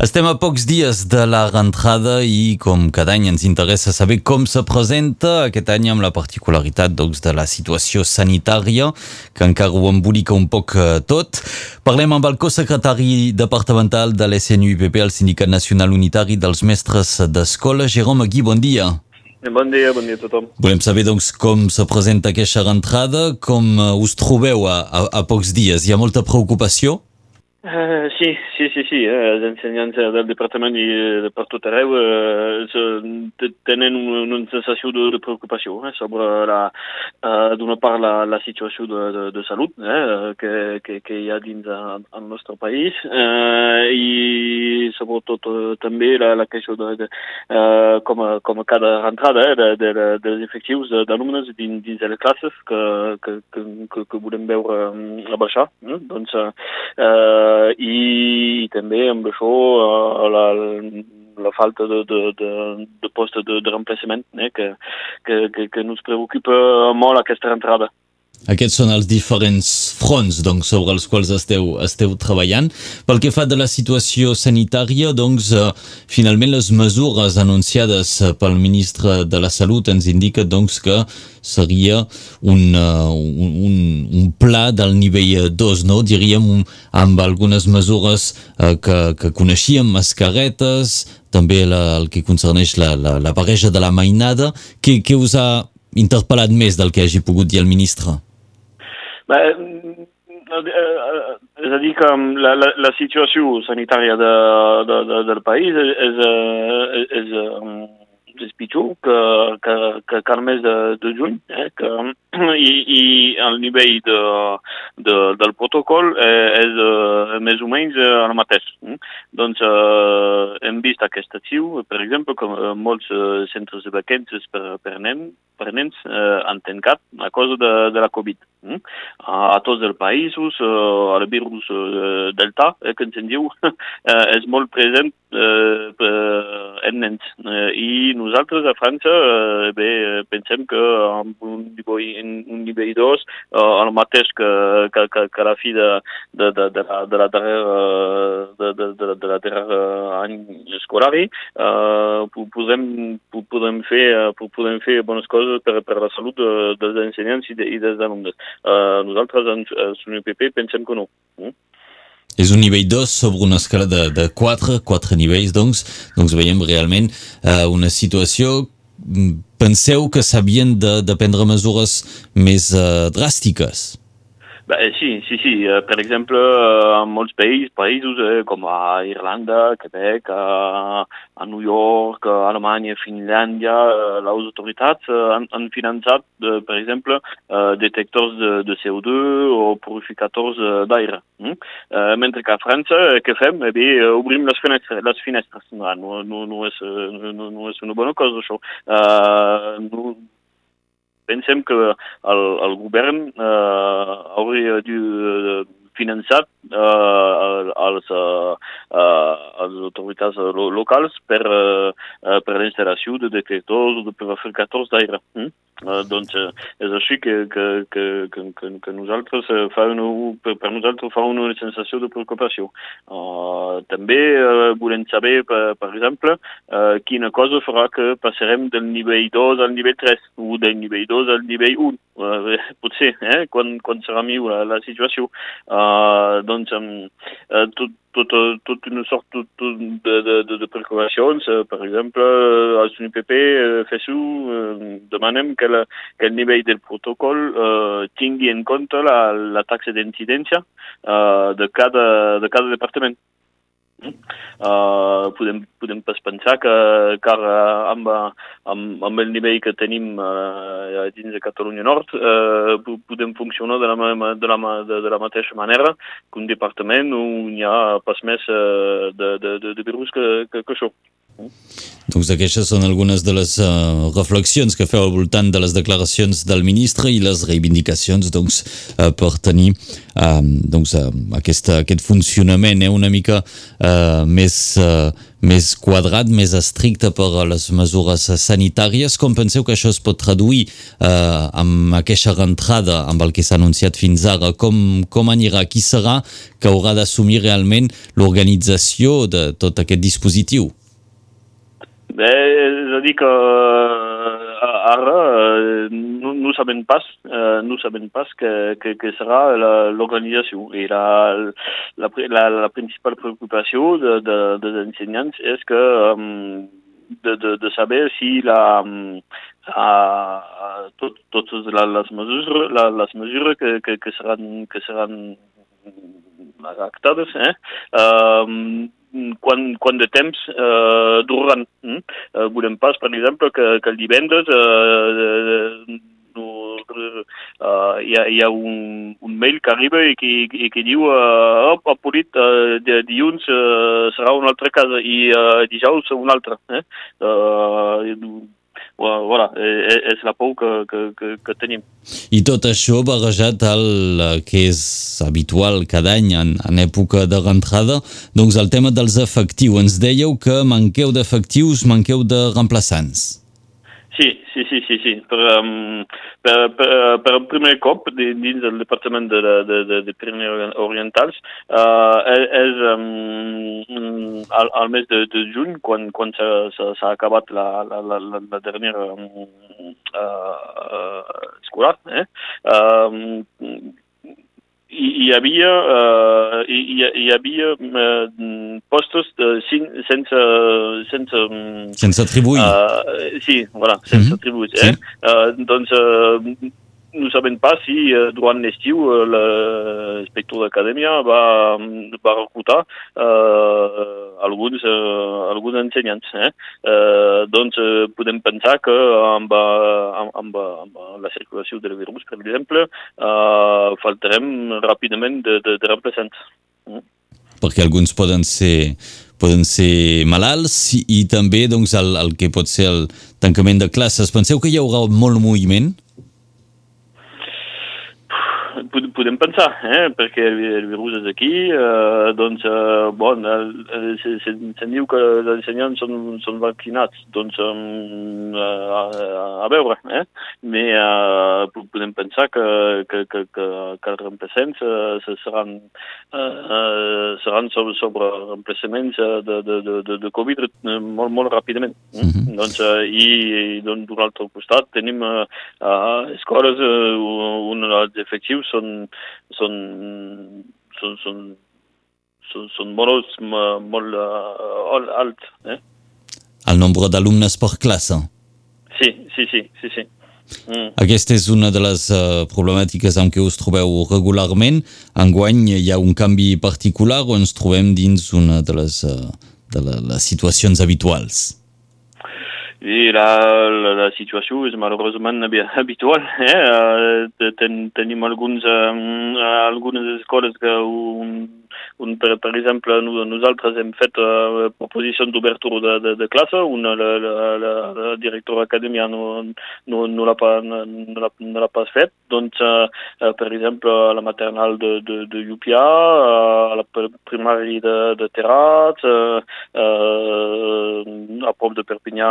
Estem a pocs dies de la rentrada i, com cada any, ens interessa saber com se presenta aquest any amb la particularitat doncs, de la situació sanitària, que encara ho embolica un poc eh, tot. Parlem amb el co-secretari departamental de l'SNUIPP, el Sindicat Nacional Unitari dels Mestres d'Escola, Jerome Gui, bon dia. Bon dia, bon dia a tothom. Volem saber doncs, com se presenta aquesta rentrada, com eh, us trobeu a, a, a pocs dies. Hi ha molta preocupació? Uh, sí, sí, sí, sí. Eh, els ensenyants del departament i de per tot arreu eh, tenen una, una sensació de, de preocupació eh, sobre la, uh, d'una part la, la situació de, de, de salut eh, que, que, que hi ha dins el nostre país eh, i sobretot uh, també la, la qüestió de, de uh, com, a, com a cada rentrada eh, de, de, de, dels efectius d'alumnes dins, dins de les classes que, que, que, que, que volem veure um, baixar. Eh? Doncs uh, Uh, i, i també amb això uh, la, la falta de, de, de, de post de, de reemplaçament eh, que, que, que, que ens preocupa molt aquesta entrada. Aquests són els diferents fronts doncs, sobre els quals esteu, esteu treballant. Pel que fa de la situació sanitària, doncs, eh, finalment les mesures anunciades pel ministre de la Salut ens indiquen doncs, que seria un, uh, un, un pla del nivell 2, no? diríem, amb algunes mesures uh, que, que coneixíem, mascaretes, també la, el que concerneix la, la, la barreja de la mainada. Què, què us ha interpel·lat més del que hagi pogut dir el ministre? Bah, és a dir, que la, la, la situació sanitària de, de, de, del és, és pitjor que, que, que, que el mes de, de juny, eh? que, i, i el nivell de, de, del protocol eh, és eh, més o menys eh, el mateix. Eh? Doncs eh, hem vist aquest estiu, per exemple, que molts eh, centres de vacances per, per nens per nens eh, han tancat a causa de, de la Covid. Mm? A, a tots els països, eh, el virus eh, Delta, eh, que ens en diu, eh, és molt present eh, en nens. Eh, I nosaltres a França eh, bé, pensem que amb un nivell, un nivell 2, eh, el mateix que, que, que, que la fi de, de, de, de, la, de la darrera, de, de, de, de la darrera any escolar, eh, podem, podem, fer, podem fer bones coses per, per la salut de, dels ensenyants i, de, i dels alumnes. Uh, nosaltres, en, en l'UPP, pensem que no. Mm? És un nivell 2 sobre una escala de, de 4, 4 nivells, doncs, doncs veiem realment uh, una situació penseu que s'havien de, de prendre mesures més uh, dràstiques? Beh, sì, sì, sì, eh, per exemple eh, en molts països, països eh, com a Irlanda, Quebec, a, a New York, a Alemanya, Finlàndia, eh, les autoritats eh, han, han finançat, eh, per exemple, eh, detectors de, de CO2 o purificadors d'aire. Mm? Eh, mentre que a França, eh, què fem? Eh bé, obrim les finestres. Les finestres. No, no, no, és, no, no és una bona cosa, això. Eh, no, pensem que el, el govern eh, hauria de eh, finançar eh, els, eh, les autoritats locals per, eh, per l'instal·lació de detectors de purificadors d'aire. Mm? Uh, doncs uh, és així que, que, que, que, que nosaltres uh, fa una, per, per nosaltres fa una sensació de preocupació. Uh, també uh, volem saber, per, per exemple, uh, quina cosa farà que passarem del nivell 2 al nivell 3 o del nivell 2 al nivell 1. Uh, potser, eh, quan, quan serà millor la, la situació. Uh, doncs um, uh, tot, tot, tot una sort tot, de, de, de, de preocupacions. Uh, per exemple, als UNIPP, uh, demanem que, la, que el nivell del protocol uh, tingui en compte la, la taxa d'incidència uh, de, cada, de cada departament. Uh, podem, podem pas pensar que, que amb, amb, amb el nivell que tenim uh, dins de Catalunya Nord uh, podem funcionar de la, de, la, de, de la mateixa manera que un departament on hi ha pas més uh, de, de, de, de virus que, que, que això. Doncs aquestes són algunes de les uh, reflexions que feu al voltant de les declaracions del ministre i les reivindicacions doncs, uh, per tenir uh, doncs, uh, aquesta, aquest funcionament eh, una mica uh, més, uh, més quadrat, més estricte per a les mesures sanitàries. Com penseu que això es pot traduir uh, amb aquesta rentrada, amb el que s'ha anunciat fins ara? Com, com anirà? Qui serà que haurà d'assumir realment l'organització de tot aquest dispositiu? Bé, és a dir que ara eh, no, no sabem pas, eh, no sabem pas que, que, que serà l'organització. I la, la, la, la principal preocupació de, de, dels ensenya és que um, de, de, de saber si la, uh, tot, totes les mesures, la, les mesures que, que, que seran, que seran actades, eh, um, quant, quant de temps eh, duraran. Mm? Eh, volem pas, per exemple, que, que el divendres eh, eh, no, uh, hi, ha, hi ha un, un mail que arriba i que, i que diu uh, oh, polit, uh, de dilluns uh, serà una altra casa i uh, dijous una altra. Eh? Uh, voilà, és la por que, que, que, que tenim. I tot això barrejat al que és habitual cada any en, en època de rentrada, doncs el tema dels efectius. Ens dèieu que manqueu d'efectius, manqueu de remplaçants. Sí, sí, sí, sí. Per, um, per, per, per el primer cop dins del Departament de, de, de, de Pirineus Orientals uh, és um, al, al mes de, de juny, quan, quan s'ha acabat la, la, la, la, darrera um, uh, escolar, eh? Uh, hi, hi havia, uh, hi, hi havia uh, postos sin, sense... Sense, sense atribuir. Uh, sí, voilà, sense mm -hmm. atribuir. Eh? Sí. Uh, doncs uh, no sabem pas si uh, durant l'estiu uh, l'inspector d'acadèmia va, va reclutar uh, alguns, uh, alguns ensenyants. Eh? Uh, doncs uh, podem pensar que amb, amb, amb, amb la circulació del virus, per exemple, uh, faltarem ràpidament de, de, de remplaçants. Mm. Perquè alguns poden ser poden ser malalts i, i també doncs, el, el que pot ser el tancament de classes. Penseu que hi haurà molt moviment? Podem pensar, eh? perquè el, virus és aquí, eh, doncs, eh, bon, eh, se'n se, se diu que els ensenyants són, són vaccinats, doncs, eh, a, a veure, eh? però eh, podem pensar que, que, que, que, que els reemplaçants eh, seran, eh, seran sobre, sobre reemplaçaments de, de, de, de, de Covid molt, molt ràpidament. Mm -hmm. doncs, eh, i, i doncs, d'un altre costat tenim eh, escoles eh, on els efectius són, són, són, són, són, són molt, molt uh, alts. Eh? El nombre d'alumnes per classe? Sí, sí, sí, sí, sí. Mm. Aquesta és una de les uh, problemàtiques amb què us trobeu regularment. Enguany hi ha un canvi particular o ens trobem dins una de les, uh, de les situacions habituals? I la, la, la situació és malauradament habitual. Eh? Ten, tenim alguns, um, algunes escoles que un, un, per, per exemple, nosaltres hem fet uh, proposicions d'obertura de, de, de classe, una la, la, la, la directora acadèmia no, no, no l'ha pas, no pas fet, doncs, uh, per exemple, a la maternal de, de, de Llupià, uh, a la primària de, de Terrat, uh, uh, a prop de Perpinyà,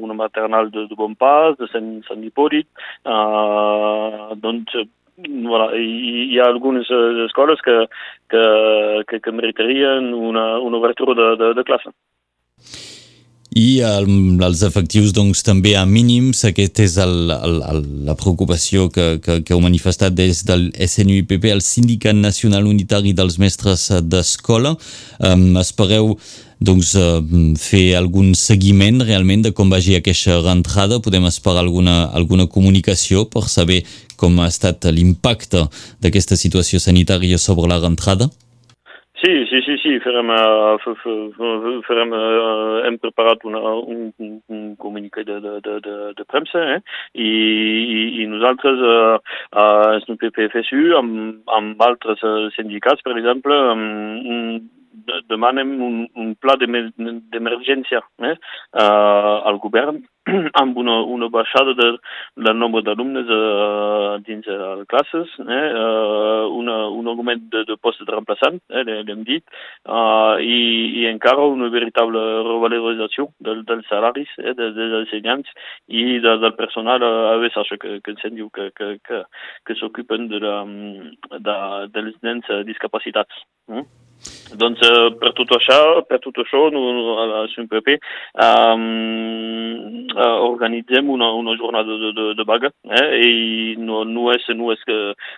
una maternal de, de Bonpas, de Sant, Sant Hipòlit, uh, doncs, voilà, hi, hi ha algunes uh, escoles que, que, que, meritarien una, una obertura de, de, de classe. I el, els efectius doncs, també a mínims, aquesta és el, el, el, la preocupació que, que, que heu manifestat des del SNUIPP, el Sindicat Nacional Unitari dels Mestres d'Escola. Um, espereu doncs, fer algun seguiment realment de com vagi aquesta rentrada? Podem esperar alguna, alguna comunicació per saber com ha estat l'impacte d'aquesta situació sanitària sobre la rentrada? Sí, sí, sí, sí, farem, uh, farem uh, hem preparat una, un, un comunicat de, de, de, de, de premsa eh? I, i, i nosaltres uh, uh, SNUPPFSU amb, amb altres uh, sindicats, per exemple, um, demanem un, un pla d'emergència eh, al govern amb una, una baixada de, del nombre d'alumnes uh, dins les classes, eh, uh, una, un augment de, de postes de remplaçant, eh, l'hem dit, uh, i, i encara una veritable revalorització del, dels salaris eh, dels, dels ensenyants i de, del personal a VSH que, que ens diu que, que, que, que s'ocupen de, la, de, dels nens discapacitats. Mm? Doncs eh, per tot això, per tot això, no, a la SUMPP um, uh, organitzem una, una jornada de, de, de vaga eh? i no, no és, no és que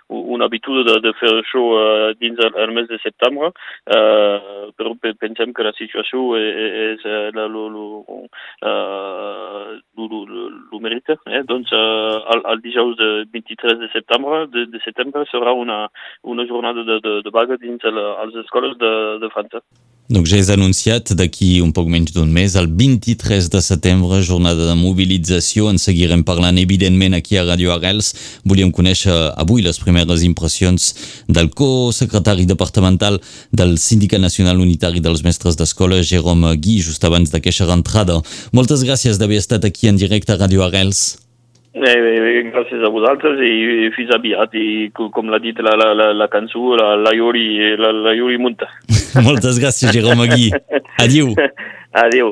una habitud de, de fer això uh, dins el, el mes de setembre, uh, però pensem que la situació és, és la, lo, lo, uh, lo, lo, lo, merita. Eh? Doncs uh, el, el dijous de 23 de setembre, de, de setembre serà una, una jornada de, de, de vaga dins el, les escoles de, de França. Donc ja és anunciat d'aquí un poc menys d'un mes, el 23 de setembre, jornada de mobilització. En seguirem parlant, evidentment, aquí a Radio Arrels. Volíem conèixer avui les primeres impressions del co-secretari departamental del Sindicat Nacional Unitari dels Mestres d'Escola, Jérôme Gui, just abans d'aquesta rentrada. Moltes gràcies d'haver estat aquí en directe a Radio Arrels. Eh, gràcies a vosaltres i fins aviat i com l'ha dit la, la, la, la cançó la, la, Iori, la, la Iori munta moltes gràcies Jérôme Gui. Adiu adiu